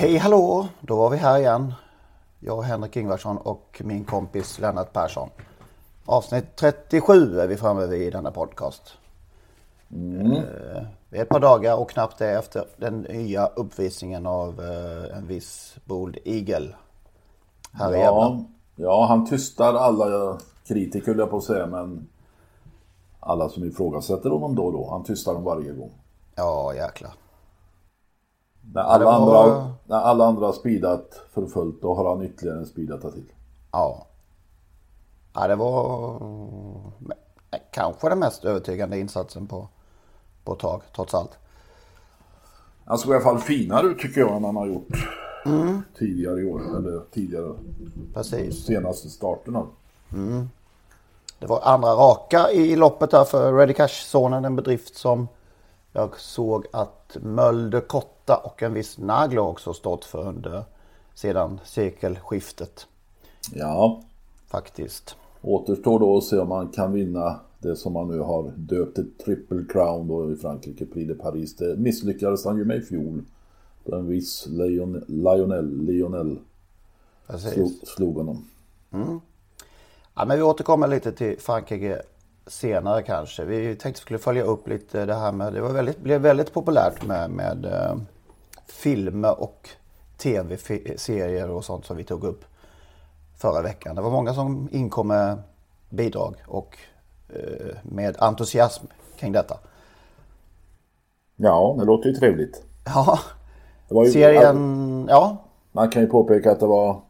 Hej hallå! Då var vi här igen. Jag, Henrik Ingvarsson och min kompis Lennart Persson. Avsnitt 37 är vi framme vid i denna podcast. Eh, Vi är ett par dagar och knappt det efter den nya uppvisningen av eh, en viss Bold Eagle. Här i. Ja, ja, han tystar alla kritiker höll jag på att säga, men alla som ifrågasätter honom då och då. Han tystar dem varje gång. Ja, jäklar. När alla, var- andra, när alla andra har speedat för fullt, då har han ytterligare en speed att ta till. Ja. Ja, det var kanske den mest övertygande insatsen på, på ett tag, trots allt. Han såg i alla fall finare ut tycker jag än han har gjort tidigare i år. Eller tidigare, Precis. senaste starterna. Det var andra raka i loppet där för Ready Cash-sonen. En bedrift som jag såg att Mölder Kotta och en viss Naglo också stått för under sedan sekelskiftet. Ja, Faktiskt. återstår då att se om man kan vinna det som man nu har döpt till Triple Crown då i Frankrike, Prix de Paris. Det misslyckades han ju med i fjol. Då en viss Leon, Lionel, Lionel slog, slog honom. Ja, men vi återkommer lite till Frankrike senare kanske. Vi tänkte skulle följa upp lite det här med, det var väldigt, blev väldigt populärt med, med eh, filmer och tv-serier och sånt som vi tog upp förra veckan. Det var många som inkom med bidrag och eh, med entusiasm kring detta. Ja, det låter ju trevligt. Ja, ju, serien, ja, Man kan ju påpeka att det var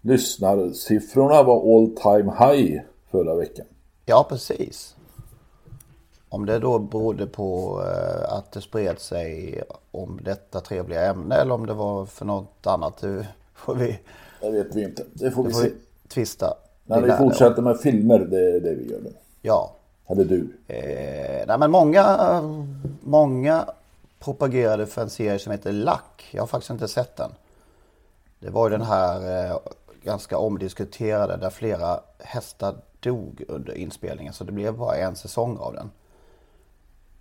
lyssnarsiffrorna var all time high förra veckan. ja precis. Om det då berodde på eh, att det spred sig om detta trevliga ämne eller om det var för något annat, det får vi, Det vet vi inte. Det får vi det får se. vi tvista. När Vi vi fortsätter med filmer, det är det vi gör nu. Ja. Eller du. Eh, nej men många, många propagerade för en serie som heter Lack. Jag har faktiskt inte sett den. Det var ju den här eh, ganska omdiskuterade där flera hästar dog under inspelningen. Så det blev bara en säsong av den.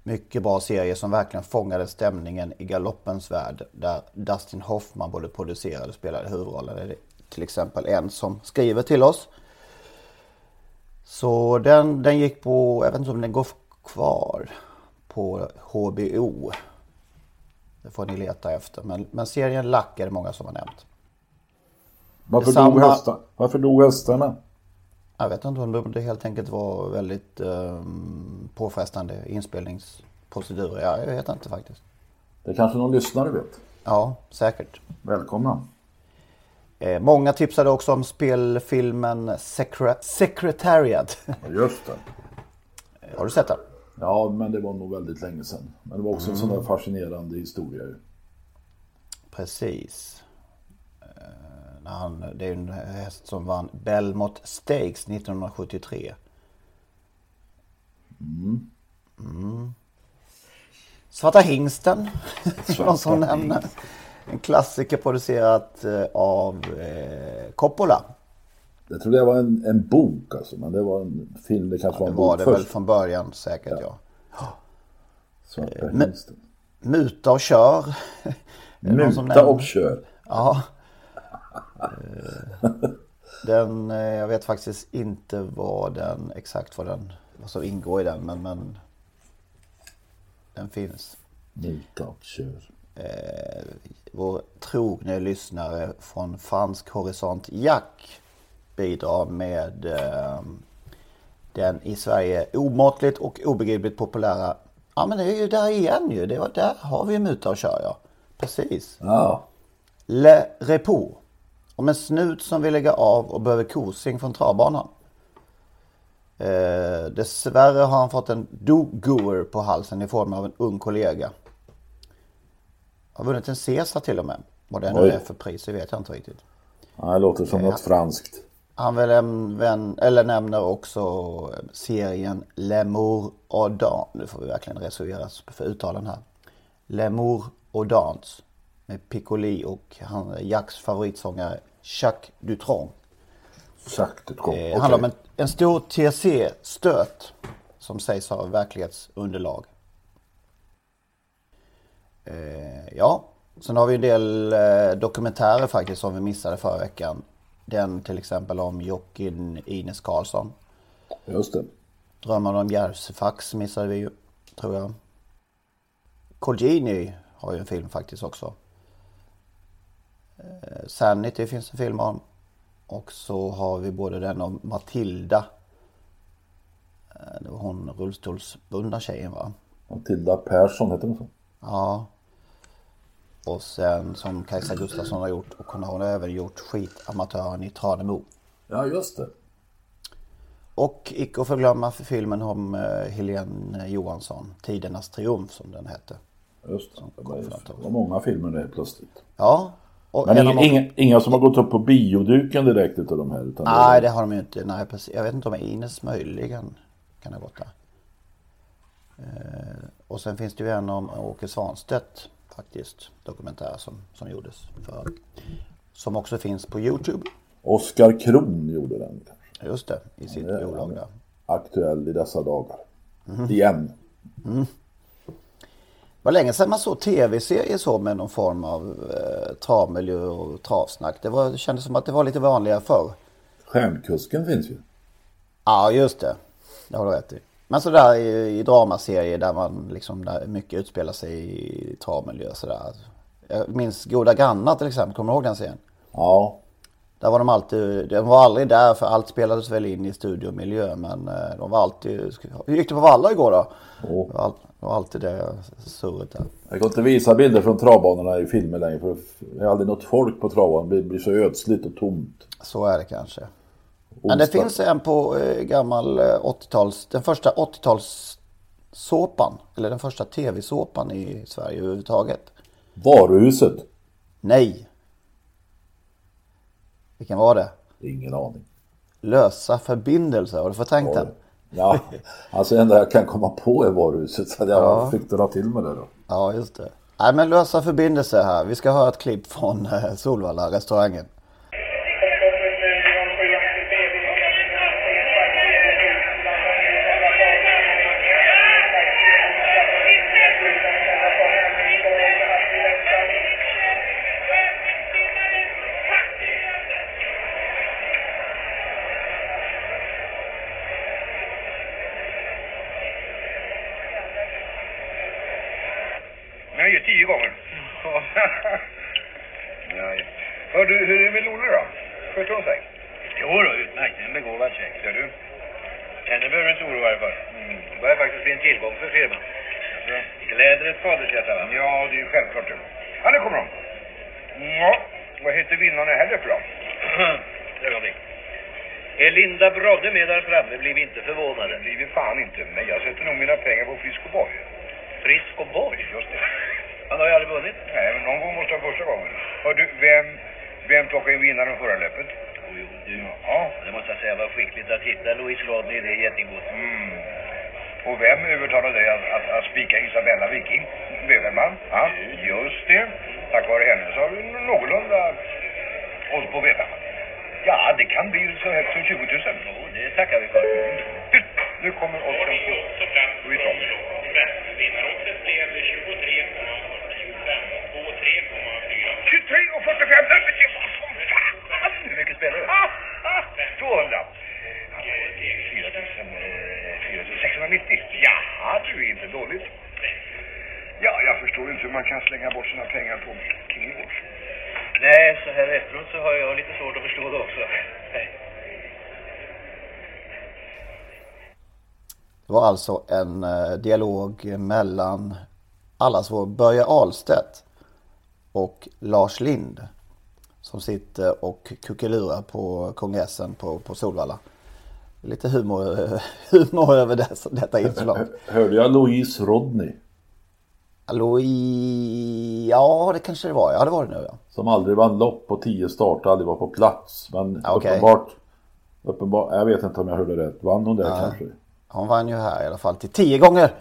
Mycket bra serie som verkligen fångade stämningen i galoppens värld. Där Dustin Hoffman både producerade och spelade huvudrollen. Det är till exempel en som skriver till oss. Så den, den gick på, jag vet inte om den går kvar på HBO. Det får ni leta efter. Men, men serien Lack är det många som har nämnt. Varför Detsamma- dog, hästar, varför dog hästarna? Jag vet inte om det helt enkelt var väldigt um, påfrestande inspelningsprocedurer. Ja, jag vet inte faktiskt. Det kanske någon lyssnare vet. Ja, säkert. Välkomna. Eh, många tipsade också om spelfilmen Secre- Secretariat. Just det. har du sett den? Ja, men det var nog väldigt länge sedan. Men det var också en sån där fascinerande historia. Precis. Eh, han, det är en häst som vann Belmont Stakes 1973. Mm. Svarta hingsten. Någon som nämner. En klassiker producerat eh, av eh, Coppola. Jag tror det var en, en bok alltså, men det var en film. Det kanske Det var en var bok det väl först. från början säkert ja. Svarta men- hingsten. Muta och kör. Det Muta och kör. Ja. Eh, Den, eh, jag vet faktiskt inte vad den, exakt vad den, vad som ingår i den, men, men den finns. Muta och kör. Eh, vår trogne lyssnare från fransk horisont, Jack, bidrar med eh, den i Sverige omåttligt och obegripligt populära. Ja men det är ju där igen ju. Det var, där har vi muta och kör ja. Precis. Ja. Le Repos. Om en snut som vill lägga av och behöver kosing från travbanan. Eh, dessvärre har han fått en do-goer på halsen i form av en ung kollega. Har vunnit en Cesar till och med. Vad det nu är för pris, det vet jag inte riktigt. Ja, det låter som något franskt. Han väl en vän, eller nämner också serien L'amour och dans. Nu får vi verkligen reservera oss för uttalen här. L'amour och dans. Med Piccoli och han, Jacques favoritsångare Jacques Dutronc. Sagt det kom. Det handlar om en, en stor TC-stöt som sägs ha verklighetsunderlag. Eh, ja, sen har vi en del eh, dokumentärer faktiskt som vi missade förra veckan. Den till exempel om jockeyn Ines Karlsson. Just det. Drömmarna om Järvsefax missade vi ju, tror jag. Colgjini har ju en film faktiskt också. Eh, Sanity finns en film om. Och så har vi både den om Matilda. Eh, Det var hon rullstolsbundna tjejen va? Matilda Persson heter hon så. Ja. Och sen som Kajsa Gustafsson har gjort. Och hon har även gjort Skitamatören i Tranemo. Ja, just det. Och icke att förglömma för filmen om eh, Helene Johansson, Tidernas triumf som den hette. Just det. Det var, det många filmer där plötsligt. Ja. Och Men en inga, av- inga, inga som har gått upp på bioduken direkt utav de här? Utan Nej, det har de ju inte. Nej, precis. Jag vet inte om Ines möjligen kan ha gått där. Eh, och sen finns det ju en om Åke Svanstedt faktiskt, dokumentär som, som gjordes. För, som också finns på Youtube. Oskar Kron gjorde den. Just det, i sitt bolag där. Aktuell i dessa dagar. Mhm. Igen. Det var länge sedan man såg tv-serier så med någon form av eh, travmiljö och travsnack. Det, var, det kändes som att det var lite vanligare förr. Stjärnkusken finns ju. Ja, just det. Det har du rätt i. Men sådär i, i dramaserier där man liksom, där mycket utspelar sig i travmiljö sådär. Jag minns Goda grannar till exempel, kommer du ihåg den serien? Ja. Där var de alltid, de var aldrig där för allt spelades väl in i studiomiljö men eh, de var alltid, hur gick det på Valla igår då? Åh. Det, det var alltid det surret där. Jag kan inte visa bilder från travbanorna i filmer längre för det är aldrig något folk på travbanan. Det blir så ödsligt och tomt. Så är det kanske. Men det Onsdag. finns en på eh, gammal eh, 80-tals, den första 80-tals såpan, eller den första tv-såpan i Sverige överhuvudtaget. Varuhuset? Nej. Vilken var det? Ingen aning. Lösa förbindelser, har du förträngt den? Ja, alltså det enda jag kan komma på är varuhuset. Så jag fick dra till med det då. Ja, just det. Nej, men lösa förbindelser här. Vi ska höra ett klipp från eh, Solvalla, restaurangen. Nej, så här efteråt så har jag lite svårt att förstå det också. Det var alltså en eh, dialog mellan allas vår Börje Ahlstedt och Lars Lind. Som sitter och kuckelurar på kongressen på, på Solvalla. Lite humor, humor över dessa, detta inslag. Hörde jag Louise Rodney? Louis... Ja, det kanske det var. Ja, det var det nu ja. Som aldrig vann lopp på tio starter, aldrig var på plats. Men Ja, okej. uppenbart, uppenbart, jag vet inte om jag hörde rätt. Vann hon det kanske? Hon vann ju här i alla fall till tio gånger.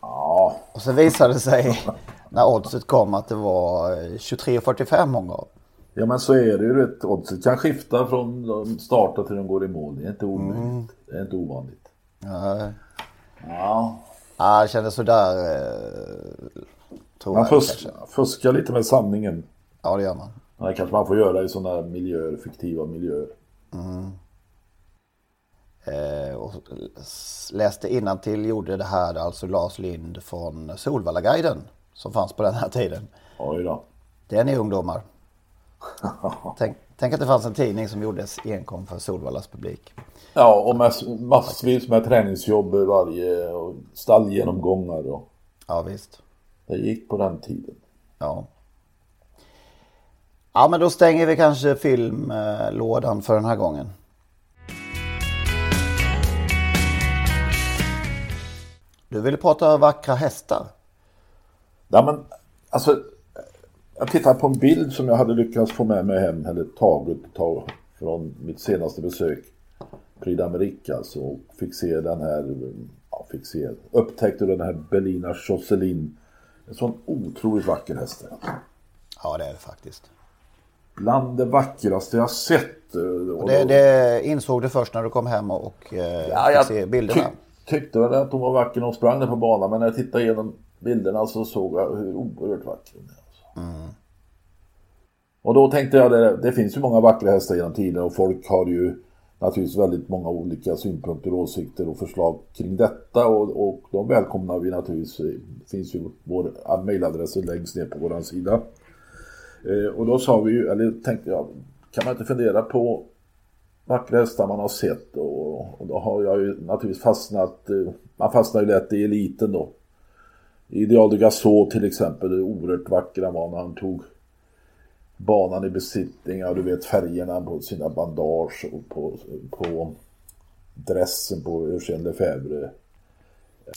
Ja, Och så visade det sig när oddset kom att det var eh, 23,45 hon gav. ja men så är det ju rätt. Oddset kan skifta från de startar till de går i mål. Det är inte omöjligt. Mm. Det är inte ovanligt. Ja, Ja, ja det kändes sådär. Eh, man fusk, fuskar lite med sanningen. Ja, det gör man. Det kanske man får göra i sådana miljöer, fiktiva miljöer. Eh, och läste till gjorde det här alltså Lars Lind från Solvallaguiden som fanns på den här tiden. Oj då. Det är ungdomar. Tänk, tänk att det fanns en tidning som gjordes enkom för Solvallas publik. Ja, och mass, massvis med träningsjobb varje och stallgenomgångar och Ja, visst. det gick på den tiden. Ja. Ja, men då stänger vi kanske filmlådan för den här gången. Du ville prata vackra hästar. Ja, men alltså, jag tittar på en bild som jag hade lyckats få med mig hem, eller tagit ta, från mitt senaste besök. Prix d'Amérique alltså, och fick se den här, ja, fick se, upptäckte den här Bellina Josselin. En sån otroligt vacker häst. Ja, det är det faktiskt. Bland det vackraste jag sett. eh, Och Det, det insåg du först när du kom hem och eh, Ja, fick se bilderna. tyck- tyckte väl att hon var vacker när hon sprang där på banan men när jag tittade igenom bilderna så såg jag hur oerhört vacker hon är. Alltså. Och då tänkte jag, det, det finns ju många vackra hästar genom tiden och folk har ju naturligtvis väldigt många olika synpunkter, åsikter och förslag kring detta och, och de välkomnar vi naturligtvis. Det finns ju vår mejladress längst ner på vår sida. Eh, och då sa vi ju, eller tänkte jag, kan man inte fundera på vackra hästar man har sett och, och då har jag ju naturligtvis fastnat, eh, man fastnar ju lätt i eliten då. Ideal de Gasol till exempel, det oerhört vackra var när han tog banan i besittning, ja du vet färgerna på sina bandage och på, på dressen på Eugène Lefebvre.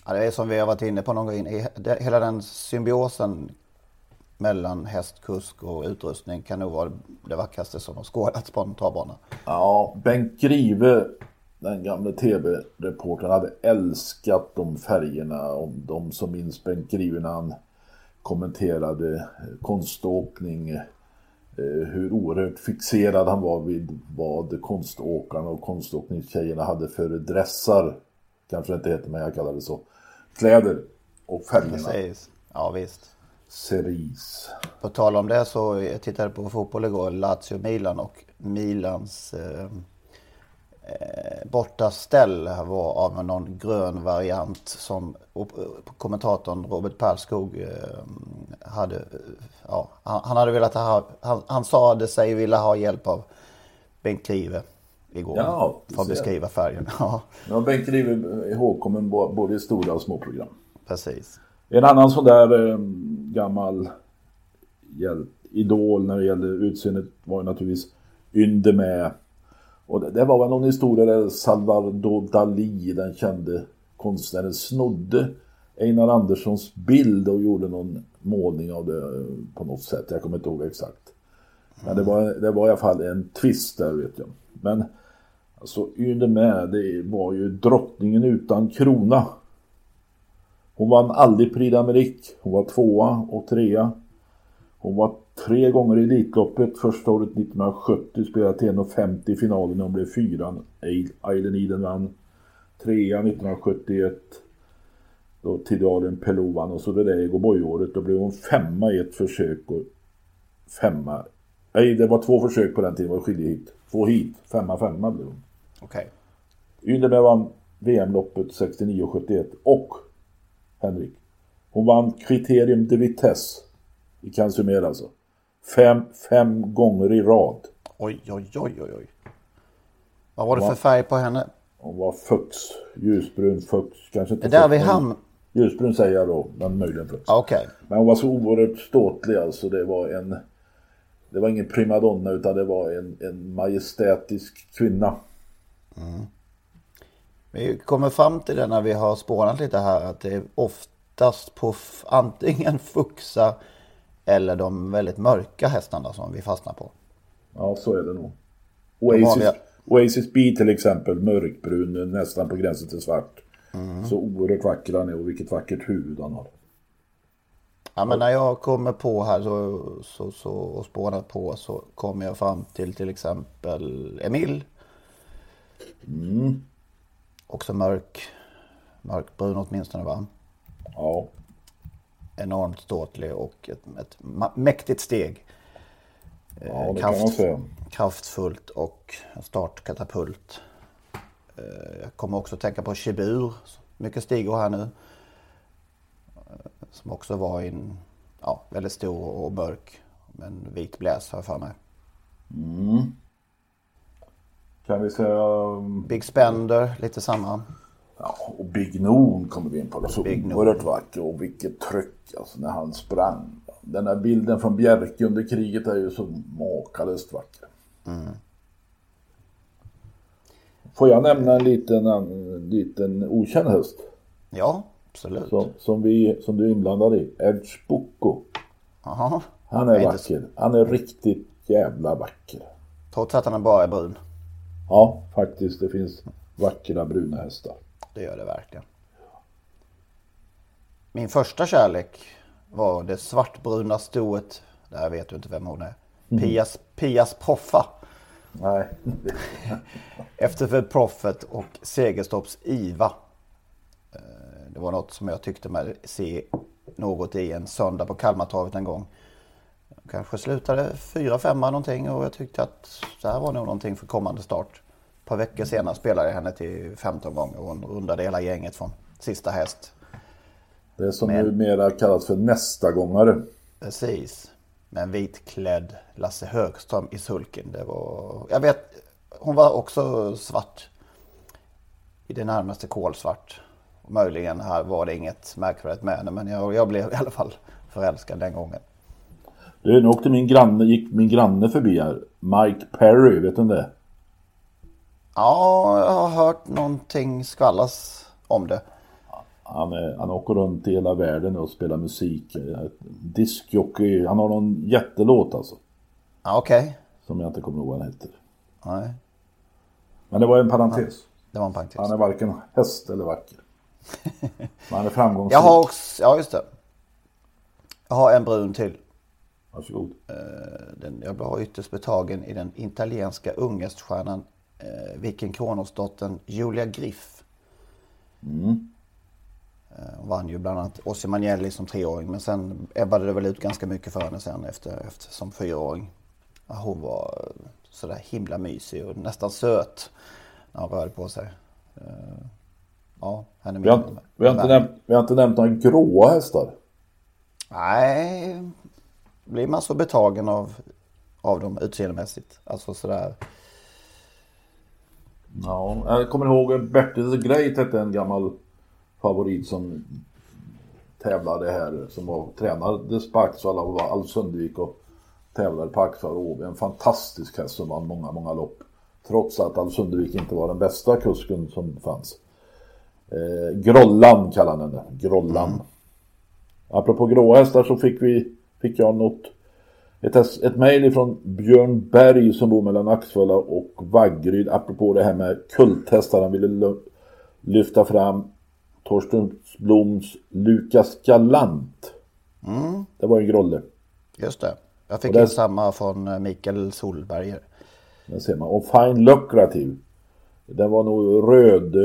Ja, det är som vi har varit inne på någon gång. Hela den symbiosen mellan häst, kusk och utrustning kan nog vara det vackraste som har skådats på en travbana. Ja, Bengt Grive, den gamle tv-reportern, hade älskat de färgerna. Om de som minns Bengt Grive när han kommenterade konståkning. Eh, Hur oerhört fixerad han var vid vad konståkarna och konståkningstjejerna hade för dressar. Kanske inte heter men jag kallar det så. Kläder och färgerna. Precis. Ja, visst. Cerise. På tal om det så jag tittade på fotboll igår, Lazio-Milan och Milans eh, eh, bortaställ var av någon grön variant som kommentatorn Robert Perlskog eh, hade, ja, han, hade velat ha, han, han sade sig vilja ha hjälp av Bengt Grive igår Ja, för att beskriva färgen. Ja, Ja, Bengt Grive ihågkommen både i stora och små program. precis. En annan sån där eh, gammal hjäl- idol när det gäller utseendet var ju naturligtvis Ynde med. Och det, det var väl någon historia där Salvador Dalí, den kände konstnären, snodde Einar Anderssons bild och gjorde någon målning av det eh, på något sätt. Jag kommer inte ihåg exakt. Men det var, det var i alla fall en twist där vet jag. Men alltså Ynde med, det var ju drottningen utan krona. Hon vann aldrig Prix d'Amérique. Hon var tvåa och trea. Hon var tre gånger i Elitloppet. Första året 1970 spelade till 1,50 i finalen när hon blev fyra. Eileen Iden vann. Trea 1971. Då Tidalen Pelot vann och så det där Ego Boy-året. Då blev hon femma i ett försök och femma. Nej, det var två försök på den tiden. Det var skilje Två hit. Femma, femma blev hon. Okej. Ynderberg vann VM-loppet 69 och 71 och Henrik. Hon vann kriterium de vitesse i Cansumer alltså. Fem, fem gånger i rad. Oj, oj, oj, oj, oj. Vad var det för färg på henne? Hon var fux. Ljusbrun fux. Kanske inte Det där fux, vid men- ham... Ljusbrun säger jag då, men möjligen fux. Ja, Okej. Men hon var så oerhört ståtlig alltså. Det var en... Det var ingen primadonna utan det var en, en majestätisk kvinna. Vi kommer fram till det när vi har spånat lite här att det är oftast på antingen fuxa eller de väldigt mörka hästarna som vi fastnar på. Ja, så är det nog. De Oasis, vanliga. Oasis B till exempel, mörkbrun, nästan på gränsen till svart. Så oerhört vacker han är och vilket vackert huvud han har. Ja, men när jag kommer på här så, så, så, och spånar på så kommer jag fram till till exempel Emil. Också mörk. Mörkbrun åtminstone va? Ja, Enormt ståtlig och ett, ett mäktigt steg. ja det kan man säga. kraftfullt och en startkatapult. Eh, Jag kommer också att tänka på Chibur, mycket stigor här nu. Eh, Som också var in, ja, väldigt stor och mörk. Med en vit bläs har jag för mig. Kan vi säga... um, Big Spender, lite samma. Ja, och Big Noon kommer vi in på. Så oerhört vacker och vilket tryck alltså när han sprang. Den här bilden från Bjerke under kriget är ju så makalöst vacker. Får jag nämna en liten, en liten okänd häst? Ja, absolut. Som, som, vi, som du är inblandad i. Edge Boko. Han är vacker. Han är riktigt jävla vacker. Trots att han bara är brun. Ja, faktiskt. Det finns vackra bruna hästar. Det gör det verkligen. Min första kärlek var det svartbruna stoet. Där vet du inte vem hon är. Pias, Pias Proffa. Nej. Efter The Prophet och Segerstorps IVA. Eh, Det var något som jag tyckte mig se något i en söndag på Kalmartravet en gång. Kanske slutade 4-5 någonting och jag tyckte att det här var nog någonting för kommande start. Par veckor senare spelade jag henne till 15 gånger och hon rundade hela gänget från sista häst. Det är som Men- numera kallas för nästa gångare. Precis. Med en vitklädd Lasse Högström i sulken. Det var... Jag vet, hon var också svart. I det närmaste kolsvart. Möjligen här var det inget märkvärdigt med henne. Men jag, jag blev i alla fall förälskad den gången. Du, nu åkte min granne, gick min granne förbi här. Mike Perry, vet du det? Ja, jag har hört någonting skvallras om det. Han, han åker runt i hela världen och spelar musik. Diskjockey. Han har någon jättelåt alltså. Ja, okej. Som jag inte kommer ihåg vad den heter. Nej, Men det var en parentes. det var en parentes. Han är varken häst eller vacker. Men han är framgångsrik. Jag har också, ja just det. Jag har en brun till. Varsågod. Den, jag var ytterst betagen i den italienska unghäststjärnan eh, Viking Kronosdottern Julia Griff. Eh, Hon vann ju bland annat Ossi Magnelli som treåring men sen ebbade det väl ut ganska mycket för henne sen efter, efter som fyraåring. Ja, hon var eh, sådär himla mysig och nästan söt när hon rörde på sig. Eh, Ja, henne Vi har, vi, har inte nämnt, vi har inte nämnt några gråa hästar. Nej, blir man så betagen av, av dem utseendemässigt. Alltså sådär. Ja, jag kommer ihåg Bertil the Great hette en gammal favorit som tävlade här. Som var tränades på Axvalla och var Alf Sundvik och tävlade på Axvalla. Och en fantastisk häst som vann många, många lopp. Trots att Alf Sundvik inte var den bästa kusken som fanns. Eh, Grollan kallade han henne. Grollan. Apropå gråa hästar så fick vi, fick jag något ett, ett mejl ifrån Björn Berg som bor mellan Axvalla och Vaggeryd apropå det här med kulthästar. Han ville lyfta fram Torsten Bloms Lukas Galant. Det var en grolle. Just det. Jag fick där- in samma från eh, Mikael Solberger. Där ser man. Och Fine Lukrativ. Den var nog röd,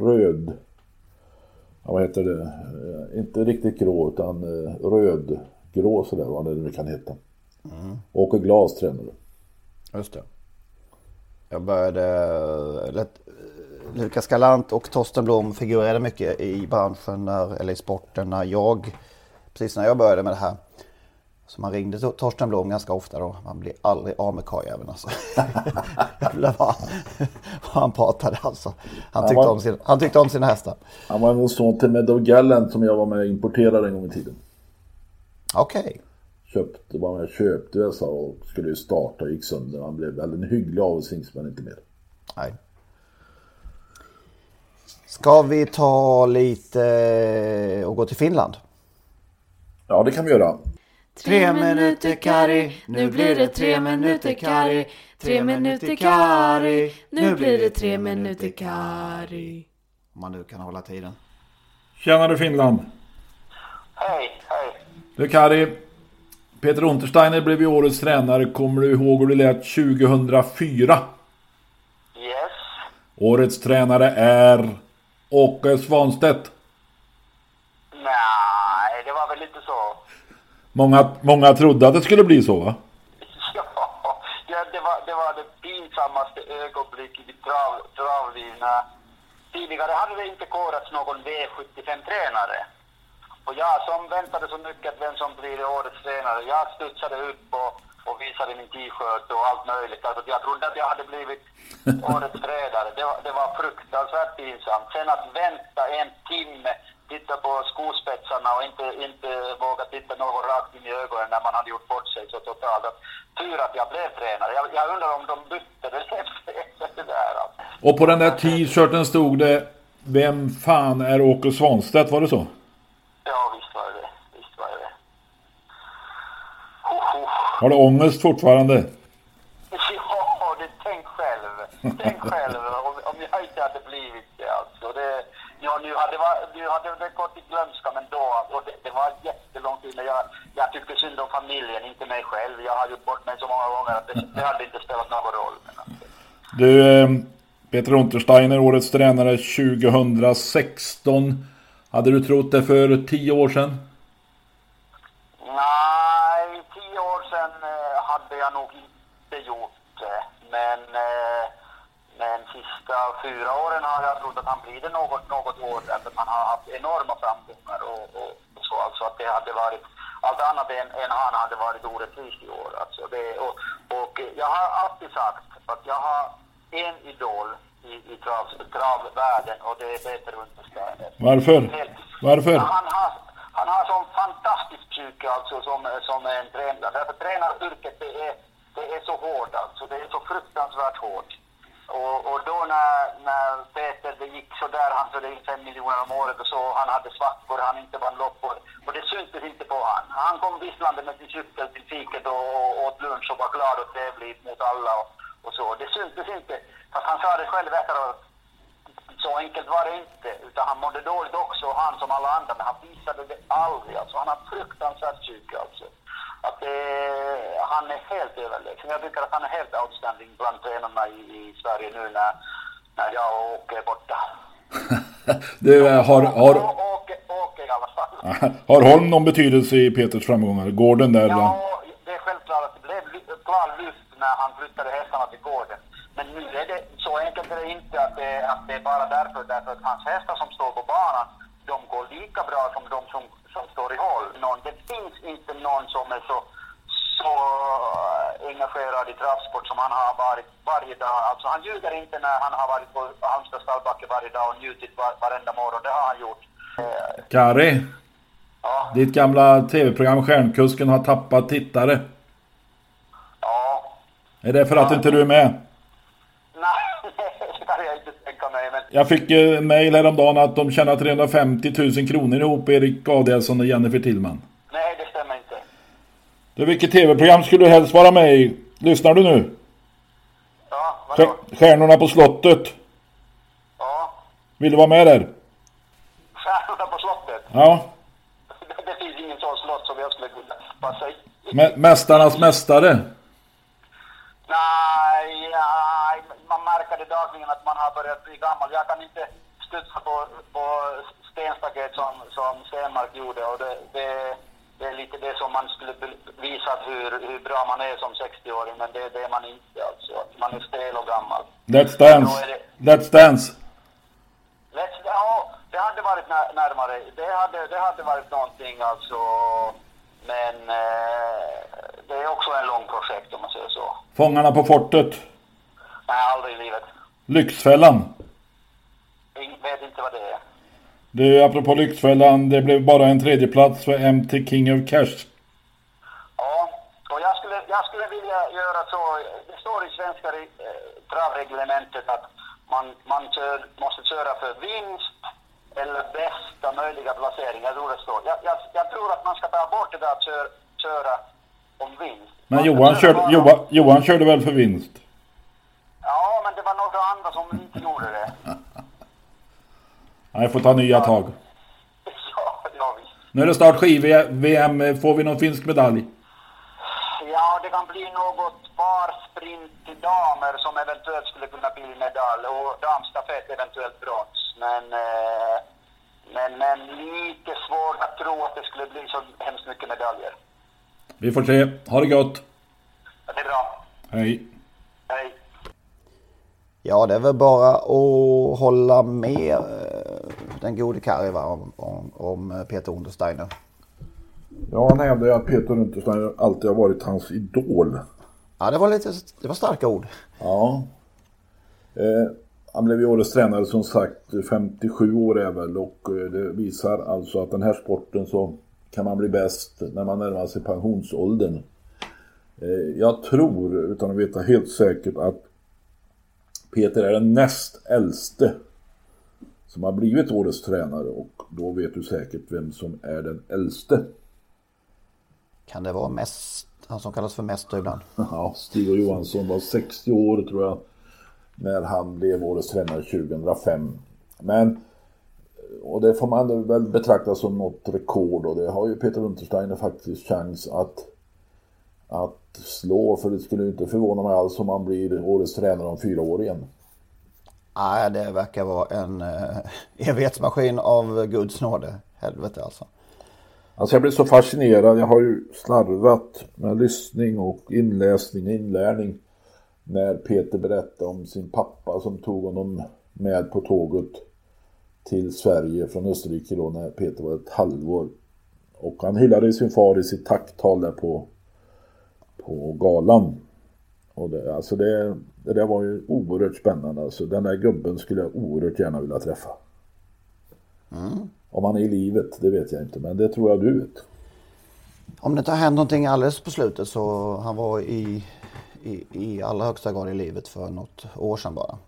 röd. Ja, vad heter det? Eh, Inte riktigt grå utan eh, rödgrå sådär vad det nu kan heta. Åke Glas tränare. Just det. Jag började... Eller, Lukas Galant och Torsten Blom figurerade mycket i branschen, när, eller i sporten, när jag... Precis när jag började med det här. Så man ringde to- Torsten Blom ganska ofta då. Man blir aldrig av med karljäveln alltså. Jävlar vad, han pratade alltså. Han tyckte, Ja, vad- om sin, han tyckte om sina hästar. Han var en son till Meadow Gallant som jag var med och importerade en gång i tiden. Okej. Köpte, var med och köpte USA och skulle ju starta och gick sönder. Han blev väl en hygglig avelshingst men inte mer. Nej. Ska vi ta lite eh, och gå till Finland? Ja det kan vi göra. Tre minuter Kari, nu blir det tre minuter Kari. Tre minuter Kari, nu blir det tre minuter Kari. Om man nu kan hålla tiden. Tjenare Finland! Hej, hej. Du Kari, Peter Untersteiner blev ju årets tränare. Kommer du ihåg hur det lät 2004? Yes. Årets tränare är Åke Svanstedt. Nej, det var väl inte så. Många, många trodde att det skulle bli så va? Ja, ja det, var, det var det pinsammaste ögonblicket i trav, travlivna. Tidigare hade det inte korats någon V75-tränare. Och jag som väntade så mycket vem som blir årets tränare, jag studsade upp och, och visade min t-shirt och allt möjligt. Alltså, jag trodde att jag hade blivit årets tränare. Det var, det var fruktansvärt pinsamt. Sen att vänta en timme, titta på skospetsarna och inte, inte våga titta någon rakt in i ögonen när man hade gjort bort sig så totalt. Att, tur att jag blev tränare. Jag, jag undrar om de bytte det efter, efter det där. Alltså. Och på den där t-shirten stod det Vem fan är Åke Svanstedt? Var det så? Ja, visst var det det. Visst var det det. Ho, ho. Har du ångest fortfarande? Ja, det, tänk själv. Tänk själv om, om jag inte hade blivit det alltså. Det, ja, nu hade, nu hade det gått i glömska men då, och det, det var jättelång tid. Men jag, jag tyckte synd om familjen, inte mig själv. Jag har gjort bort mig så många gånger att det, det hade inte spelat någon roll. Alltså. Du, eh, Peter Untersteiner, årets tränare 2016. Hade du trott det för tio år sedan? Nej, tio år sedan eh, hade jag nog inte gjort det. Men, eh, men sista fyra åren har jag trott att han blir det något, något år att han har haft enorma framgångar och, och, och så. Alltså att det hade varit, allt annat än, än han hade varit orättvist i år. Alltså det, och, och jag har alltid sagt att jag har en idol i, i trav, travvärlden och det är Peter Untersteiner. Varför? Varför? Han har, han har sån fantastisk psyke alltså som, som en tränare. Därför tränaryrket det är, det är så hårt alltså. Det är så fruktansvärt hårt. Och, och då när, när Peter det gick så där han förde in fem miljoner om året och så, han hade svackor, han inte vann lopp och, och det syntes inte på han. Han kom visslande med sin cykel till fiket och, och åt lunch och var glad och trevlig mot alla och, och så. Det syntes inte. Fast han sa det själv efteråt så enkelt var det inte. Utan han mådde dåligt också, han som alla andra. Men han visade det aldrig. Alltså, han har fruktansvärt psyke alltså. Att det, han är helt överlägsen. Jag tycker att han är helt outstanding bland tränarna i, i Sverige nu när, när jag och Åke är borta. Du, eh, har, har, Åke, Åke i alla fall. har Holm någon betydelse i Peters framgångar? Gården där. Ja, det är självklart att det blev klar lyft när han flyttade hästarna till gården. Men nu är det så enkelt är det inte att det, att det är bara därför, därför att hans hästar som står på banan, de går lika bra som de som, som står i håll. Någon, det finns inte någon som är så, så engagerad i travsport som han har varit varje dag. Alltså han ljuger inte när han har varit på Halmstad stallbacke varje dag och njutit var, varenda morgon. Det har han gjort. Kari, ja, ditt gamla tv-program Stjärnkusken har tappat tittare. ja. Är det för att inte du är med? Nej, det kan jag inte tänka mig. Men Jag fick en mail häromdagen att de tjänar 350 000 kronor ihop, Erik Adielsson och Jennifer Tillman. nej, det stämmer inte. Du, vilket tv-program skulle du helst vara med i? Lyssnar du nu? Ja, vadå? Stjär- Stjärnorna på slottet. Ja. Vill du vara med där? Stjärnorna på slottet. Ja. Det, finns ingen sån slott som jag skulle kunna passa i. Mä- Mästarnas mästare. Nej, nej, man märker det dagligen att man har börjat bli gammal. Jag kan inte studsa på, på stenstaket som, som Stenmark gjorde och det, det, det är lite det som man skulle visa hur, hur bra man är som 60-åring men det, det är man inte alltså. Man är stel och gammal. Let's Dance. Let's Dance. Let's, ja, det hade varit när, närmare. Det hade, det hade varit någonting alltså. men eh, det är också en lång projekt om man säger så. Fångarna på fortet. Nej, aldrig i livet. Lyxfällan. Ing- vet inte vad det är. Du, apropå Lyxfällan, det blev bara en tredjeplats för MT King of Cash. Ja, och jag skulle, jag skulle vilja göra så. Det står i svenska eh, travreglementet att man, man kör, måste köra för vinst eller bästa möjliga placering. Jag tror det står. Jag, jag, jag tror att man ska ta bort det där att kör, köra om vinst. Men Johan köra körde, bara- Johan, Johan körde väl för vinst? Ja, men det var några andra som inte gjorde det. Nej, får ta nya tag. Ja, ja visst. Nu är det snart skiv-VM. Får vi någon finsk medalj? Ja, det kan bli något barsprint damer som eventuellt skulle kunna bli medalj och damstafett eventuellt brons. Men, eh, men, men lite svårt att tro att det skulle bli så hemskt mycket medaljer. Vi får se. Ha det gott. Ja, Det är bra. Hej. Hej. Ja, det är väl bara att hålla med eh, den gode Kari va, om, om, om Peter Untersteiner. Ja, han hävdar ju att Peter Untersteiner alltid har varit hans idol. Ja, det var lite, det var starka ord. Ja. Eh, han blev ju årets tränare som sagt 57 år är väl och eh, det visar alltså att den här sporten så kan man bli bäst när man närmar sig pensionsåldern. Eh, jag tror, utan att veta helt säkert, att Peter är den näst äldste som har blivit årets tränare och då vet du säkert vem som är den äldste. Kan det vara mest, han som kallas för mäster ibland? Ja, Stig och Johansson var 60 år tror jag när han blev årets tränare 2005. Men, och det får man väl betrakta som något rekord och det har ju Peter Untersteiner faktiskt chans att, att slå för det skulle inte förvåna mig alls om han blir årets tränare om fyra år igen. Nej, det verkar vara en eh, evighetsmaskin av Guds nåde. Helvete alltså. Alltså jag blir så fascinerad. Jag har ju slarvat med lyssning och inläsning och inlärning. När Peter berättade om sin pappa som tog honom med på tåget till Sverige från Österrike då när Peter var ett halvår. Och han hyllade sin far i sitt tacktal där på, på galan. Och det, alltså det, det där var ju oerhört spännande. Alltså den där gubben skulle jag oerhört gärna vilja träffa. Om han är i livet, det vet jag inte. Men det tror jag du vet. Om det inte har hänt någonting alldeles på slutet så han var i, i, i allra högsta grad i livet för något år sedan bara.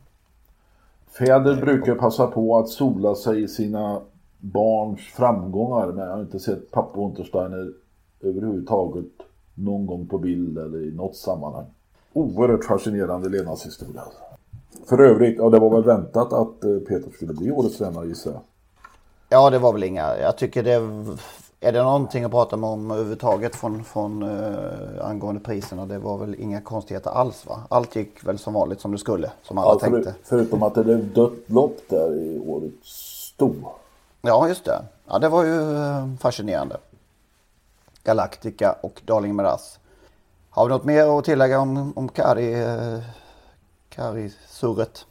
Fäder brukar passa på att sola sig i sina barns framgångar. Men jag har inte sett pappa Untersteiner överhuvudtaget någon gång på bild eller i något sammanhang. Oerhört fascinerande levnadshistoria. För övrigt, ja det var väl väntat att eh, Peter skulle bli årets tränare gissar jag. Ja, det var väl inga. Jag tycker det är det någonting att prata om överhuvudtaget från, från uh, angående priserna. Det var väl inga konstigheter alls va? Allt gick väl som vanligt som det skulle, som alla Ja, för, tänkte. förutom att det blev dött lopp där i årets sto. Ja, just det. Ja, det var ju eh, fascinerande. Galactica och Darling Miraz. Har vi något mer att tillägga om, om Kari, eh, Kari-surret?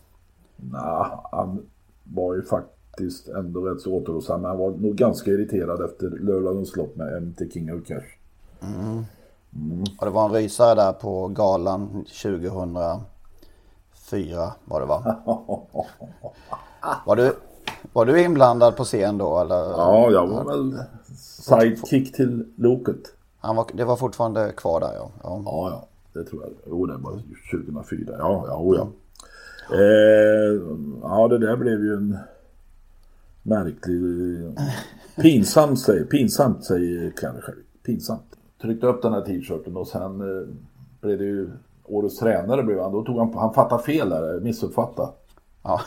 Nej, han var ju faktiskt ändå rätt så återhållsam. Men han var nog ganska irriterad efter lördagens lopp med MT King of Cash. Och det var en rysare där på galan 2004 var det va? Var du, var du inblandad på scen då eller? Ja, jag var väl sidekick till Loket. Han var, det var fortfarande kvar där ja. ja. Ja, ja, det tror jag. Jo, det var 2004. Ja, ja, oh, ja. Eh, ja, det där blev ju en märklig... Pinsamt säger, pinsamt säger Kalle själv. Pinsamt. Tryckte upp den här t-shirten och sen eh, blev det ju årets tränare blev han. Då tog han, han fattade fel där, missuppfattade. ja.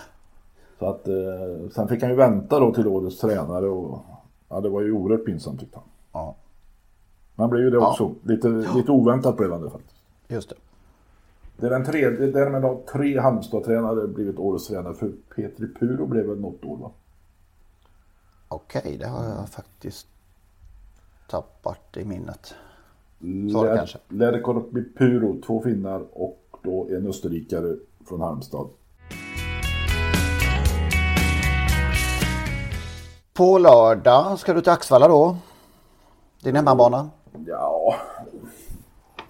Så att eh, sen fick han ju vänta då till årets tränare och ja, det var ju oerhört pinsamt tyckte han. ja, Man blev ju det också. Lite, lite oväntat blev han det faktiskt. just det. Det är den tredje, därmed har tre Halmstad-tränare blivit årets tränare. För Petri Puro blev väl något år va? Okej, det har jag faktiskt tappat i minnet. Kanske. Lerkorpi Puro, två finnar och då en österrikare från Halmstad. På lördag ska du till Axvalla då. Din hemmabana. Ja,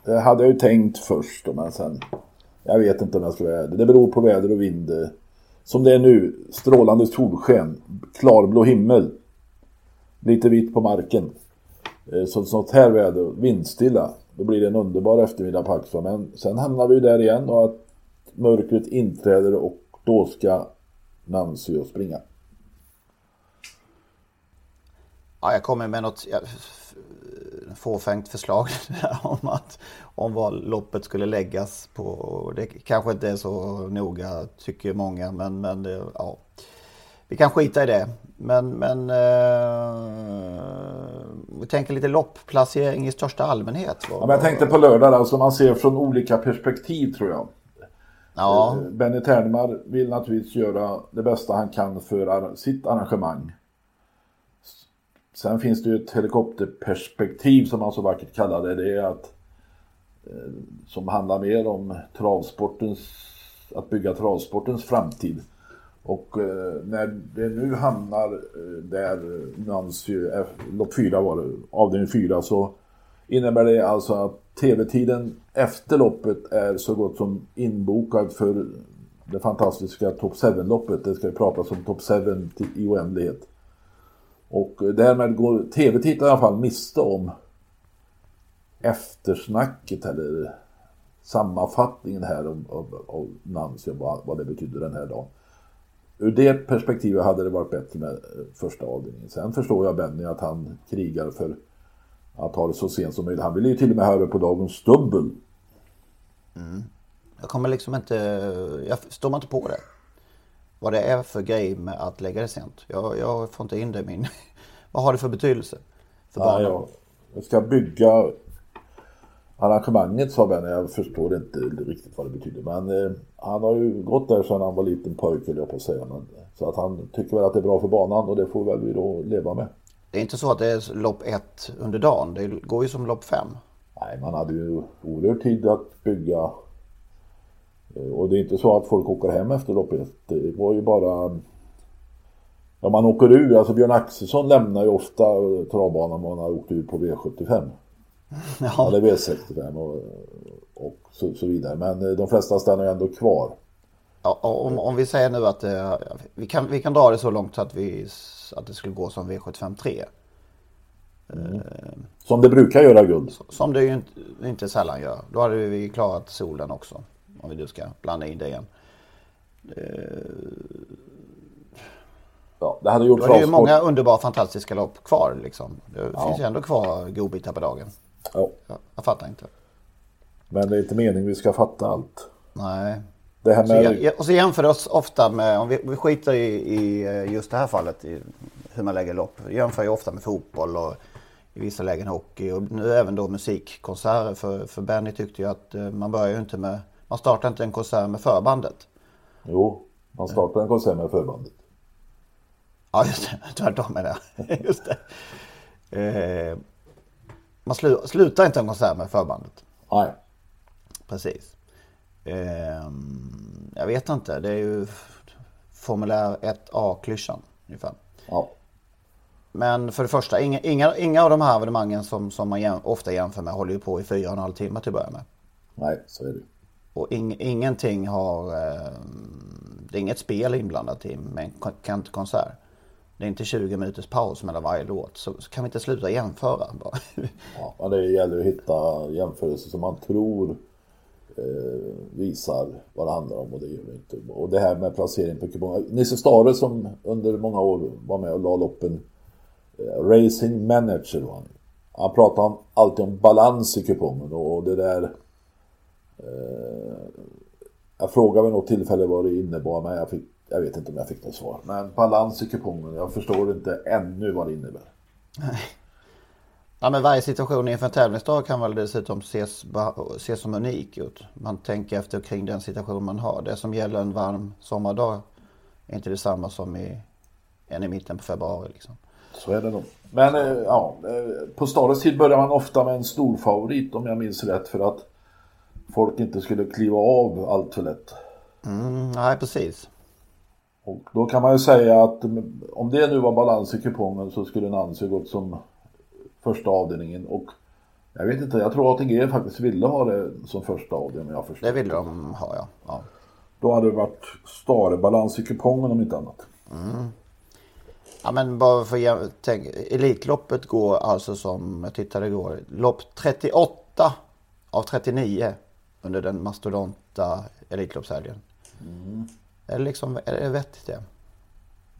det hade jag ju tänkt först då, men sen... Jag vet inte om jag ska vara. Det beror på väder och vind. Som det är nu, strålande solsken, klarblå himmel. Lite vitt på marken. Eh, så sånt här väder, vindstilla, då blir det en underbar eftermiddag på Axel. Men sen hamnar vi där igen och att mörkret inträder och då ska Nancy och springa. Ja, jag kommer med något ja, fåfängt förslag om att om var loppet skulle läggas på. Det kanske inte är så noga tycker många, men, men det, ja. Vi kan skita i det. Men, men eh, vi tänker lite loppplacering i största allmänhet. Ja, men jag tänkte på lördag, alltså man ser från olika perspektiv tror jag. Ja. Eh, Benny Ternmar vill naturligtvis göra det bästa han kan för sitt arrangemang. Sen finns det ju ett helikopterperspektiv som man så vackert kallar det. Det är att eh, som handlar mer om travsportens, att bygga travsportens framtid. Och eh, när det nu hamnar eh, där Nancy, lopp 4 var det, avdelning 4, så innebär det alltså att tv-tiden efter loppet är så gott som inbokad för det fantastiska Top 7-loppet. Det ska ju pratas om Top 7 i oändlighet. Och därmed går tv-tittaren i alla fall miste om eftersnacket eller sammanfattningen här om, om, om Nancy och vad, vad det betyder den här dagen. Ur det perspektivet hade det varit bättre med eh, första avdelningen. Sen förstår jag Benny att han krigar för att ha det så sent som möjligt. Han vill ju till och med höra på dagens dubbel. Mm. Jag kommer liksom inte, jag står man inte på det. Vad det är för grej med att lägga det sent. Jag, jag får inte in det i min, vad har det för betydelse? För ja, jag, jag ska bygga arrangemanget sa Benny, jag förstår inte riktigt vad det betyder. Men eh, han har ju gått där sedan han var liten pojke höll jag på att säga. Men, så att han tycker väl att det är bra för banan och det får väl vi då leva med. Det är inte så att det är lopp ett under dagen, det går ju som lopp fem. Nej, man hade ju oerhört tid att bygga. Eh, och det är inte så att folk åker hem efter lopp ett. Det var ju bara... Ja, man åker ur. Alltså Björn Axelsson lämnar ju ofta travbanan om man har åkt ur på V75. Ja. Eller V65 och, och så, så, vidare. Men eh, de flesta stannar ju ändå kvar. Ja, om, om vi säger nu att eh, vi, kan, vi kan dra det så långt så att, vi, att det skulle gå som V75 3. Mm. Som det brukar göra guld. Som det ju inte, inte sällan gör. Då hade vi klarat solen också. Om vi nu ska blanda in det igen. Ja, det hade gjort är det ju många underbara fantastiska lopp kvar liksom. Det ja. finns ju ändå kvar godbitar på dagen. Ja. Jag, jag fattar inte. Men det är inte meningen vi ska fatta allt. Nej. Det här med... så, och så jämför oss ofta med, om vi, vi skiter i, i just det här fallet, i hur man lägger lopp. Vi jämför ju ofta med fotboll och i vissa lägen hockey och nu även då musikkonserter. För, för Benny tyckte ju att eh, man börjar ju inte med, man startar inte en konsert med förbandet. Jo, man startar en konsert med förbandet. Ja, just det. Tvärtom är det. Just det. Eh, man slu, slutar inte en konsert med förbandet. Nej. Precis. Eh, jag vet inte. Det är ju formulär 1A-klyschan ungefär. Ja. Men för det första, inga, inga, inga av de här evenemangen som, som man jäm, ofta jämför med håller ju på i fyra och en halv timme till att börja med. Nej, så är det. Och ing, ingenting har... Eh, det är inget spel inblandat i med en konsert. Det är inte 20 minuters paus mellan varje låt. Så, så kan vi inte sluta jämföra bara. ja, det gäller att hitta jämförelser som man tror eh, visar vad det handlar om och det gör det inte. Och det här med placering på kuponger. Nisse Stare som under många år var med och la loppen eh, Racing Manager var han. Han pratade om, alltid om balans i kupongen och, det där jag frågade vid något tillfälle vad det innebar men jag fick jag vet inte om jag fick något svar. Men balans i kupongen, jag förstår inte ännu vad det innebär. Nej. Ja, men varje situation inför en tävlingsdag kan väl dessutom ses, ses som unik ut. Man tänker efter kring den situation man har. Det som gäller en varm sommardag är inte detsamma som i, en i mitten på februari. Liksom. Så är det nog. Men eh, ja, eh, på stadens tid börjar man ofta med en stor favorit om jag minns rätt för att folk inte skulle kliva av allt för lätt. Mm, nej, precis. Och då kan man ju säga att om det nu var balans i kupongen så skulle Nancy gått som första avdelningen och Jag vet inte, jag tror ATG faktiskt ville ha det som första av dem, jag förstår. Det vill de ha ja. ja. Då hade det varit starebalans i kupongen om inte annat. Ja men bara för att tänk, Elitloppet går alltså som jag tittade igår. Lopp 38 av 39 under den mastodonta Elitloppshelgen. Är det liksom, är det vettigt det?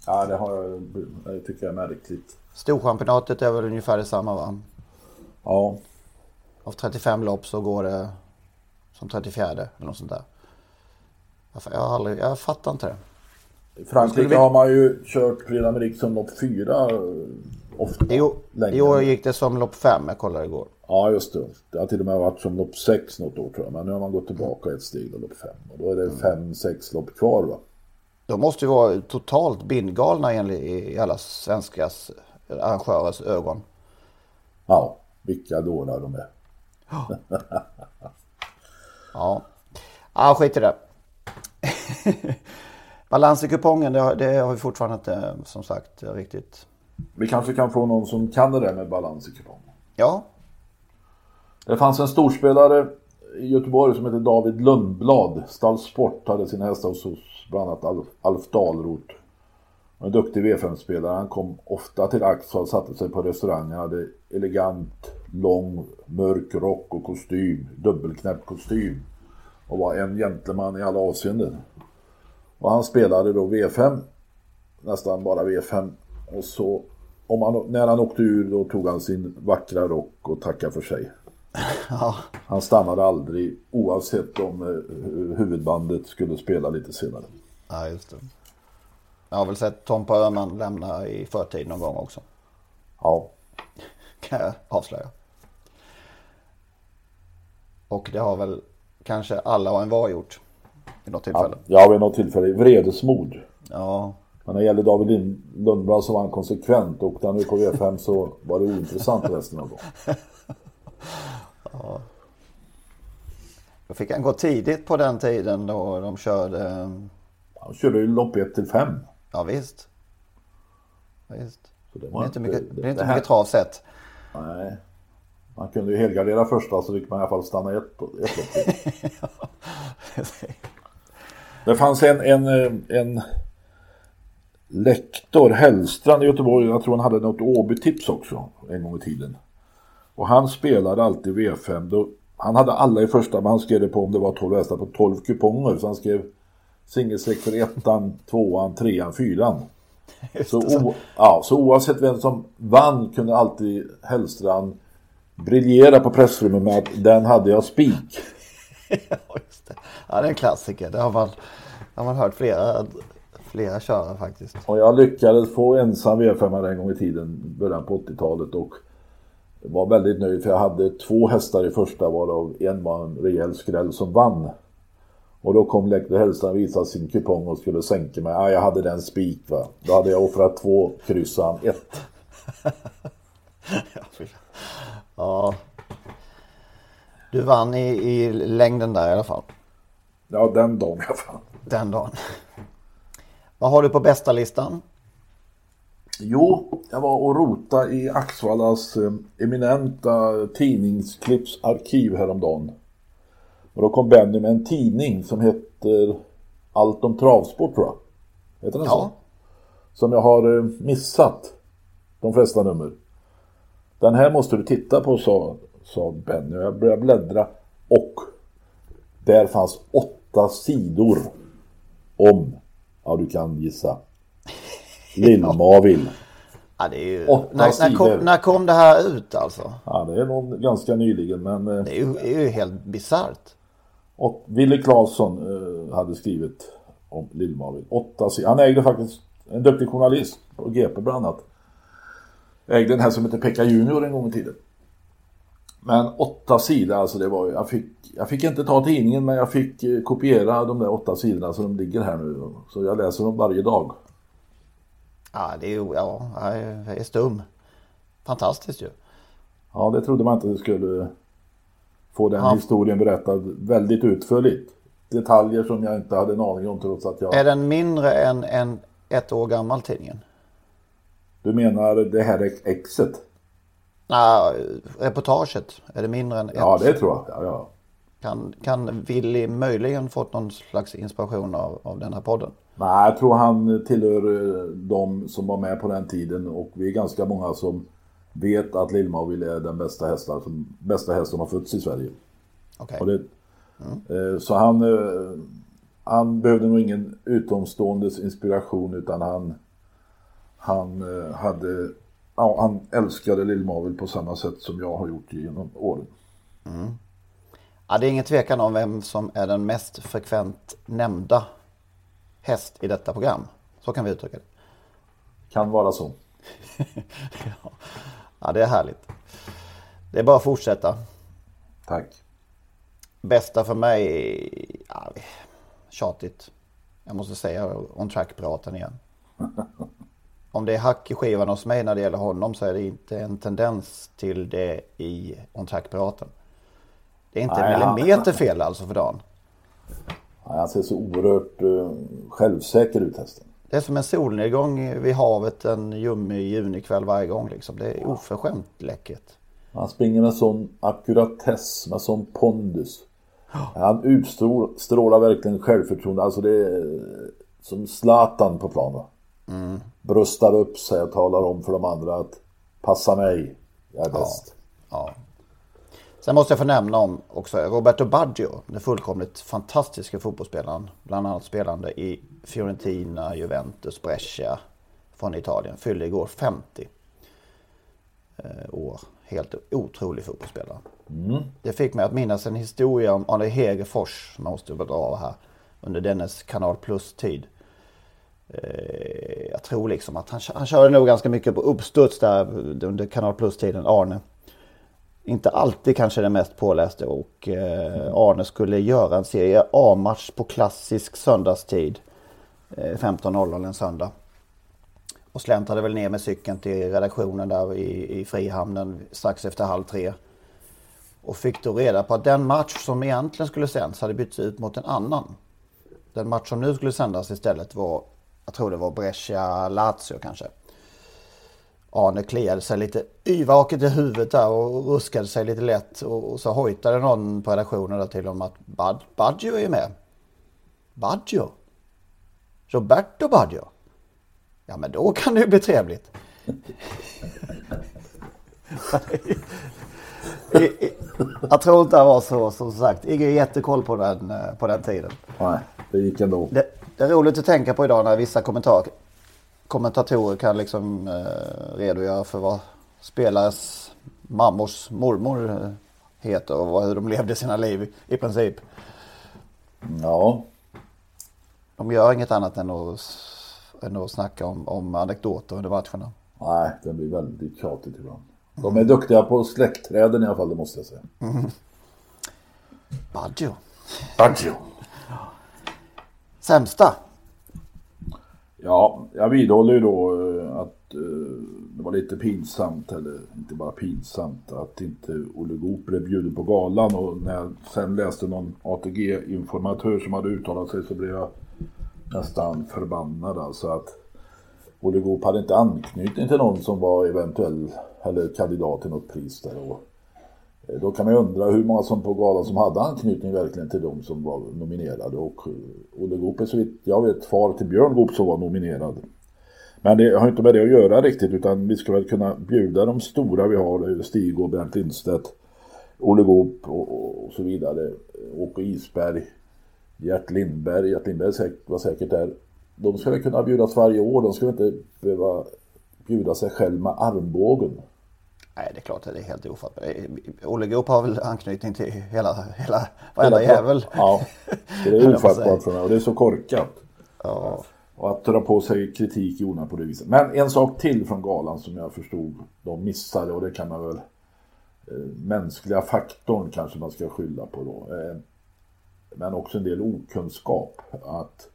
Ja, det har jag, det tycker jag är märkligt. Storchampionatet är väl ungefär detsamma va? Ja, Av 35 lopp så går det som 34 eller något sånt där. Jag, har aldrig, jag fattar inte det. i Frankrike vi- har man ju kört Prix d'Amérique som lopp fyra eh, ofta. Länge. I år gick det som lopp 5, jag kollade igår. Ja, just det. Det har till och med varit som lopp sex något år tror jag. Men nu har man gått tillbaka ett steg då, lopp fem. Och då är det fem, sex lopp kvar va. De måste ju vara totalt bindgalna i alla svenskas arrangörers ögon. Ja, vilka dårar de är. Ja, ja skit i det. Balans i kupongen, det har, det har vi fortfarande inte som sagt riktigt. Vi kanske kan få någon som kan det där med balans i kupongen. Ja, det fanns en storspelare i Göteborg som hette David Lundblad. Stall Sport hade sina hästar hos hos bland annat Alf, Alf Dahlroth. En duktig V5-spelare. Han kom ofta till Axel, satte sig på restaurangen, hade elegant, lång, mörk rock och kostym. Dubbelknäppt kostym. Och var en gentleman i alla avseenden. Och han spelade då V5. Nästan bara V5. Och så, om han, när han åkte ur då tog han sin vackra rock och tackade för sig. Han stannade aldrig oavsett om eh, huvudbandet skulle spela lite senare. ja just det. Jag har väl sett Tompa Öhman lämna i förtid någon gång också. Ja, Kan jag avslöja. Och det har väl kanske alla och en var gjort. Vid något tillfälle. ja vid något tillfälle. Vredesmod. Ja, Men när det gäller David Lundblad så var han konsekvent. Åkte han ut på V5 så var det ointressant resten av dagen. då fick han gå tidigt på den tiden då de körde. Han körde ju lopp 1 till 5. Ja visst. Visst. Så det Det var är inte mycket, det inte det här- mycket trav sett. Nej. Man kunde ju helgardera första så fick man i alla fall stanna ett, ett lopp till. Det fanns en, en, eh, en lektor, Hellstrand i Göteborg, jag tror han hade något Åby-tips också en gång i tiden. Och han spelade alltid V5. Då, han hade alla i första, men han skrev det på om det var 12 hästar på 12 kuponger. Så han skrev singelstreck för ettan, tvåan, trean, fyran. Så, o, ja, så oavsett vem som vann kunde alltid Hellstrand briljera på pressrummet med att den hade jag spik. Ja, just det. Ja, det är en klassiker. Det har man, det har man hört flera, flera köra faktiskt. Och jag lyckades få ensam V5 en gång i tiden, början på 80-talet och var väldigt nöjd för jag hade två hästar i första varav en var en rejäl skräll som vann. Och då kom lektor Hellstrand visa sin kupong och skulle sänka mig. Ah, jag hade den spik va. Då hade jag offrat två kryss och han ett. Ja. Du vann i, i längden där i alla fall. Ja, den dagen i alla fall. Den dagen. Vad har du på bästa listan? Jo, jag var och rota i Axvallas eh, eminenta tidningsklippsarkiv häromdagen. Och då kom Benny med en tidning som heter Allt om travsport tror jag. Heter den Ja. så? Som jag har eh, missat de flesta nummer. Den här måste du titta på sa, sa Benny. Och Jag började bläddra och där fanns åtta sidor om, ja du kan gissa, Lill-Mavil. Ja, det är ju... När, när, kom, när kom det här ut alltså? Ja, det är nog ganska nyligen men eh, Det är ju, är ju helt bisarrt. och Ville Claesson eh, hade skrivit om Lill-Mavil. Åtta sidor. Han ägde faktiskt en duktig journalist på GP bland annat. Ägde den här som heter Pekka Junior en gång i tiden. Men åtta sidor, alltså det var ju- jag fick, jag fick inte ta tidningen men jag fick eh, kopiera de där åtta sidorna så de ligger här nu. Så jag läser dem varje dag. Ja, det är. Ja, jag är- stum. Fantastiskt ju. Ja, det trodde man inte det skulle få den Ja. historien berättad väldigt utförligt. Detaljer som jag inte hade en aning om trots att jag... Är den mindre än, än ett år gammal tidningen? Du menar det här ex- exet? Nej, reportaget, är det mindre än ett? Ja, det tror jag. Ja, ja. Kan, kan Willy möjligen fått någon slags inspiration av, av den här podden? Nej, jag tror han tillhör eh, de som var med på den tiden och vi är ganska många som vet att Lillmavil är den bästa hästen som, bästa häst som har fötts i Sverige. Okej. Och det, eh, Så han, eh, han behövde nog ingen utomståendes inspiration utan han, han hade, ja, han älskade Lillmavil på samma sätt som jag har gjort genom åren. Ja, det är ingen tvekan om vem som är den mest frekvent nämnda häst i detta program. Så kan vi uttrycka det. Kan vara så. Ja, det är härligt. Det är bara att fortsätta. Tack. Bästa för mig, ja, tjatigt. Jag måste säga on track-praten igen. Om det är hack i skivan hos mig när det gäller honom så är det inte en tendens till det i on track-praten. Det är inte Nej, en millimeter fel alltså för dagen. Han ser så oerhört uh, självsäker ut hästen. Det är som en solnedgång vid havet en ljumlig junikväll varje gång liksom. Det är oförskämt läckert. Han springer med sån ackuratess, med sån pondus. Han utstrålar verkligen självförtroende. Alltså det är som Zlatan på planen. Bröstar upp sig och talar om för de andra att passa mig, jag är bäst. Ja. Sen måste jag få nämna om också Roberto Baggio, den fullkomligt fantastiska fotbollsspelaren. Bland annat spelande i Fiorentina, Juventus, Brescia från Italien. Fyllde igår 50 eh, år. Helt otrolig fotbollsspelare. Det fick mig att minnas en historia om Arne Hegerfors som jag måste dra här. Under dennes Kanal Plus-tid. Eh, jag tror liksom att han, han körde nog ganska mycket på uppstuds där under Kanal Plus-tiden, Arne. Inte alltid kanske den mest påläste och eh, Arne skulle göra en serie A-match på klassisk söndagstid. Eh, 15.00 en söndag. Och släntrade väl ner med cykeln till redaktionen där i, i Frihamnen strax efter halv tre. Och fick då reda på att den match som egentligen skulle sändas hade bytts ut mot en annan. Den match som nu skulle sändas istället var, jag tror det var Brescia-Lazio kanske. Arne kliade sig lite yvaket i huvudet där och ruskade sig lite lätt. Och, och så hojtade någon på redaktionen där till honom att Bad, Baggio är med. Baggio? Roberto Baggio? Ja men då kan det ju bli trevligt. Jag tror inte det var så som sagt. Ingen jättekoll på den, eh, på den tiden. Nej, det gick ändå. Det, det är roligt att tänka på idag när vissa kommentar, kommentatorer kan liksom eh, redogöra för vad spelares mammors mormor eh, heter och hur de levde sina liv i, princip. Ja, De gör inget annat än att, än att snacka om, om anekdoter under matcherna. nej, det blir väldigt tjatigt ibland. De är duktiga på släktträden i alla fall, det måste jag säga. Baggio. Baggio. Sämsta? Ja, jag vidhåller ju då eh, att eh, det var lite pinsamt, eller inte bara pinsamt, att inte Olle Goop blev bjuden på galan. Och när jag sen läste någon ATG-informatör som hade uttalat sig så blev jag nästan förbannad. Alltså att Olle Goop hade inte anknytning till någon som var eventuell eller kandidat till något pris där. Och Eh, då kan man ju undra hur många som på galan som hade anknytning verkligen till de som var nominerade och eh, Olle Goop är så vitt jag vet far till Björn Goop som var nominerad. Men det har inte med det att göra riktigt utan vi ska väl kunna bjuda de stora vi har, Stig och Bernt Lindstedt, Olle Goop och, och, så vidare, eh, Åke Isberg, Gert Lindberg, Gert Lindberg var säkert där. De ska väl kunna bjudas varje år, de ska väl inte behöva bjuda sig själv med armbågen. Nej, det är klart att det är helt ofattbart. Eh, Olle Goop har väl anknytning till hela, hela varenda Hela- jävel. Ja, det är ofattbart för mig och det är så korkat. Ja. Och att dra på sig kritik i onödan på det viset. Men en sak till från galan som jag förstod de missade och det kan man väl eh, mänskliga faktorn kanske man ska skylla på då. Eh, men också en del okunskap. Att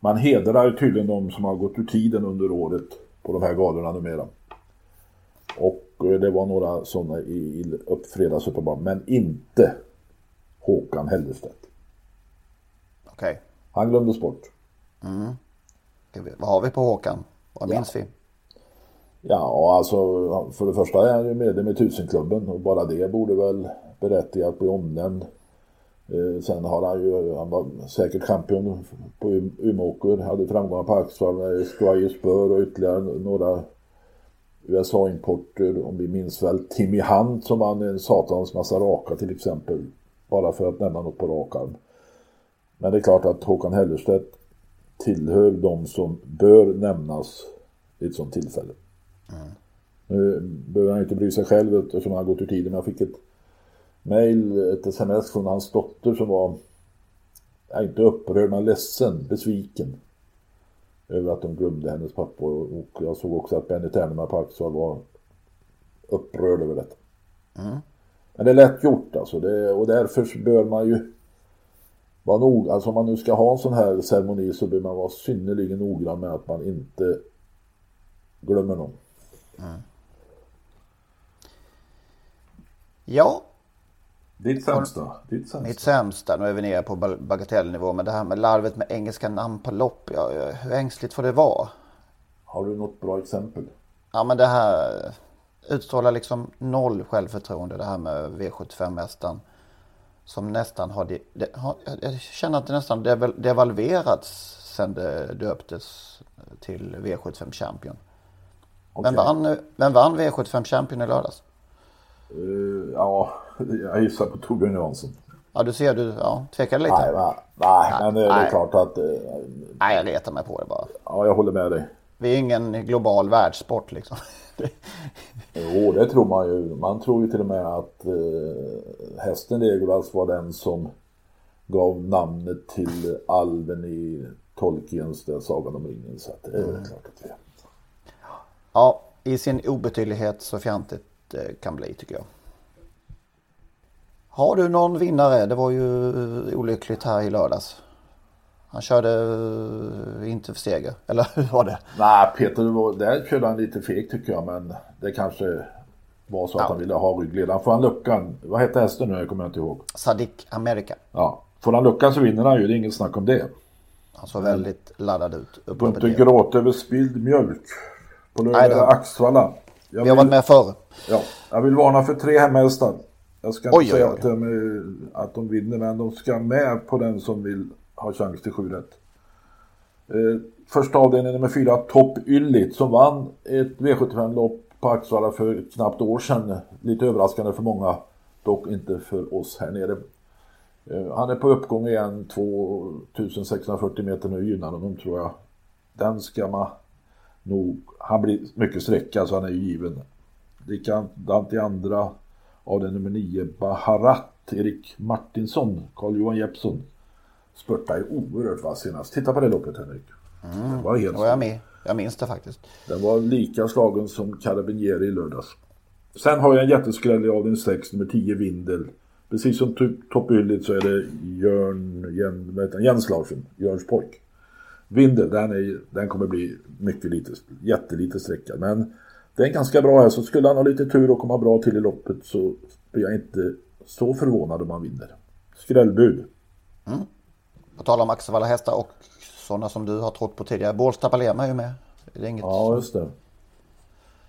man hedrar tydligen de som har gått ur tiden under året på de här galorna numera. Och eh, det var några sådana i, i upp, fredagsuppenbarligen, men inte Håkan Hellestedt. Okej. Han glömdes bort. Vad har vi på Håkan? Vad minns vi? Ja, alltså för det första är han ju medlem i tusenklubben och bara det borde väl berättiga att bli omnämnd. Eh, sen har han ju, han var säkert champion på Umeåker, hade framgångar på Axvall, Squire Spur och ytterligare några USA-importer, om vi minns väl Timmy Hunt som vann en satans massa raka till exempel. Bara för att nämna något på rak arm. Men det är klart att Håkan Hellerstedt tillhör de som bör nämnas i ett sånt tillfälle. Mm. Nu behöver han inte bry sig själv eftersom han har gått ur tiden. Men jag fick ett mail, ett sms från hans dotter som var, inte upprörd men ledsen, besviken. Över att de glömde hennes pappa och jag såg också att Benny Terneman på Axel var upprörd över detta. Mm. Men det är lätt gjort alltså det, och därför bör man ju vara nog, alltså om man nu ska ha en sån här ceremoni så bör man vara synnerligen noggrann med att man inte glömmer någon. Mm. Ja. Ditt sämsta. Ditt sämsta. Mitt sämsta. Nu är vi nere på bagatellnivå. Men det här med larvet med engelska namn på lopp. Ja, hur ängsligt får det vara? Har du något bra exempel? Ja men det här utstrålar liksom noll självförtroende det här med V75-mästaren. Som nästan har, det, det, har, jag känner att det nästan devalverats sen det döptes till V75 Champion. Okay. Vem, vann, vem vann V75 Champion i lördags? Uh, ja, jag gissar på Torbjörn Jansson. Ja, du ser, du ja, tvekar lite. Nej, va, nej, men det är nej. klart att... Uh, nej, jag letar mig på det bara. Ja, jag håller med dig. Vi är ingen global världssport liksom. jo, det tror man ju. Man tror ju till och med att uh, hästen Legolas var den som gav namnet till alven i Tolkiens Sagan om ringen. Så att det är mm. klart att det är. Ja, i sin obetydlighet så fjantigt det kan bli tycker jag. Har du någon vinnare? Det var ju olyckligt här i lördags. Han körde eh, inte för seger, eller hur var det? Nej, Peter, där körde han lite fegt tycker jag, men det kanske var så att ja. han ville ha ryggledaren. Får han luckan, vad hette hästen nu? Jag kommer inte ihåg. Sadik America. Ja, får han luckan så vinner han ju, det är inget snack om det. Han såg väldigt laddad ut. Får inte gråta över spilld mjölk. På lördag Axvalla. Jag Vi har varit med förr. Ja, jag vill varna för tre hemhästar. Jag ska inte oj, säga oj, oj. Att, de, att de vinner, men de ska med på den som vill ha chans till 7 rätt. Eh, första avdelningen nummer fyra, Top Yllit, som vann ett V75-lopp på Axvalla för knappt år sedan. Lite överraskande för många, dock inte för oss här nere. Eh, han är på uppgång igen, 2640 meter nu gynnar honom tror jag. Den ska man nog, han blir mycket sträcka så han är ju given. Likadant i andra av den nummer 9, Baharat, Erik Martinsson, Carl-Johan Jeppsson. Spurtade ju oerhört vass senast. Titta på det loppet Henrik. Mm, det var helt jag med. Jag minns det faktiskt. Den var lika slagen som Carabinieri i lördags. Sen har jag en jätteskräll i avdelning 6, nummer 10, Vindel. Precis som Topp så är det Jörn, Jens, Jens Larsson, Jörns pojk. Vindel, den, är, den kommer bli mycket lite, jättelite sträcka. Men det är ganska bra här, så skulle han ha lite tur och komma bra till i loppet så blir jag inte så förvånad om han vinner. Skrällbud. Mm. På tal om Axevalla hästar och sådana som du har trott på tidigare. Bålsta Palema är ju med. Är det inget ja, just det.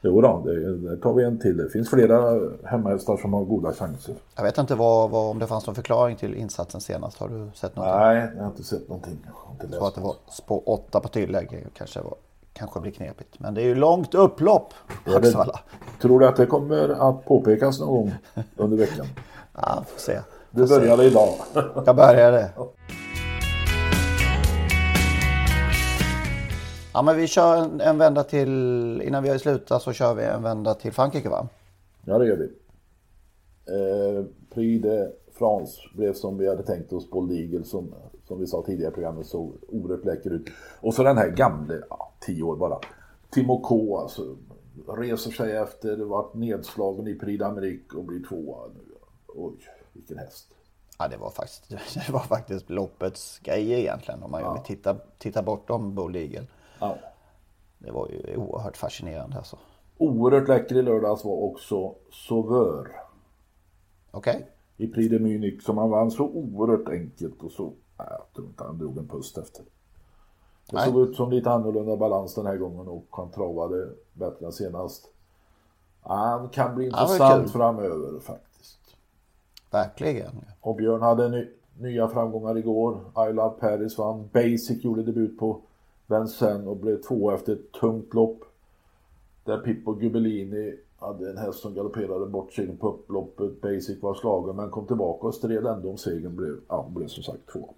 Jo då, det, det tar vi en till. Det finns flera hemmahästar som har goda chanser. Jag vet inte vad, vad, om det fanns någon förklaring till insatsen senast. Har du sett något? Nej, jag har inte sett någonting. Jag, jag tror att det var spår 8 på tillägg. Kanske, var, kanske blir knepigt. Men det är ju långt upplopp. Det, tror du att det kommer att påpekas någon gång under veckan? ja, får se. Du började idag. jag började. Ja men vi kör en, en vända till, innan vi har slutat så kör vi en vända till Frankrike va? Ja det gör vi. Eh, Prix de France blev som vi hade tänkt oss Bold Eagle som, som vi sa tidigare i programmet såg oerhört läcker ut. Och så den här gamle, ja, tio år bara, Timo K alltså. Reser sig efter, varit nedslagen i Prix d'Amérique och blir tvåa nu. Oj, vilken häst. Ja, det var faktiskt, det var faktiskt loppets grej egentligen om man ja. tittar, tittar bortom Bold Eagle. Ja. Det var ju oerhört fascinerande alltså. Oerhört läcker i lördags var också Sauveur. Okej. Okay. I Prix de Munich som han vann så oerhört enkelt och så... Jag tror inte han drog en pust efter. Det såg ut som lite annorlunda balans den här gången och han travade bättre än senast. Han kan bli intressant framöver faktiskt. Verkligen. Och Björn hade ny, nya framgångar igår. Ayla Paris vann. Basic gjorde debut på Vincennes och blev två efter ett tungt lopp. Där Pippo Gubellini hade en häst som galopperade bort sig på upploppet. Basic var slagen men kom tillbaka och stred ändå om segern. Blev, ja, hon blev som sagt två.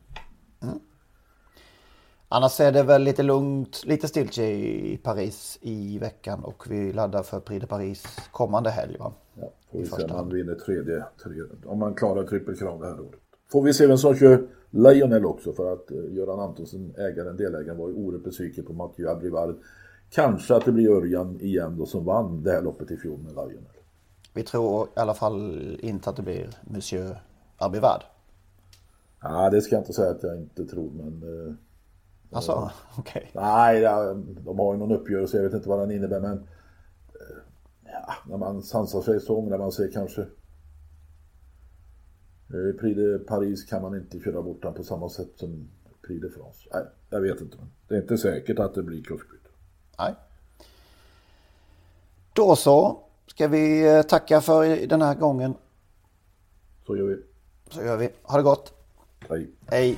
Annars är det väl lite lugnt, lite stiltje i Paris i veckan och vi laddar för Prix de Paris kommande helg va? Ja, får vi se om man hand. vinner tredje, tredje, om man klarar trippel crown det här året. Får vi se vem som kör Lionel också för att eh, Göran Antonsson, ägaren, delägaren, var ju oerhört besviken på Mathieu Abrivard. Kanske att det blir Örjan igen då som vann det här loppet i fjol med Lionel. Vi tror i alla fall inte att det blir Monsieur Arbivard. Ja, det ska jag inte säga att jag inte tror, men... Eh, Alltså, okej. nej, ja, de har ju någon uppgörelse, jag vet inte vad den innebär, men... Eh, ja, när man sansar sig så ångrar man sig kanske. Eh, Prix de Paris kan man inte köra bort den på samma sätt som Prix de France. Nej, jag vet inte. Men det är inte säkert att det blir kursbyte. Nej. Då så. Ska vi eh, tacka för den här gången. Så gör vi. Så gör vi. Ha det gott. Hej. Hej.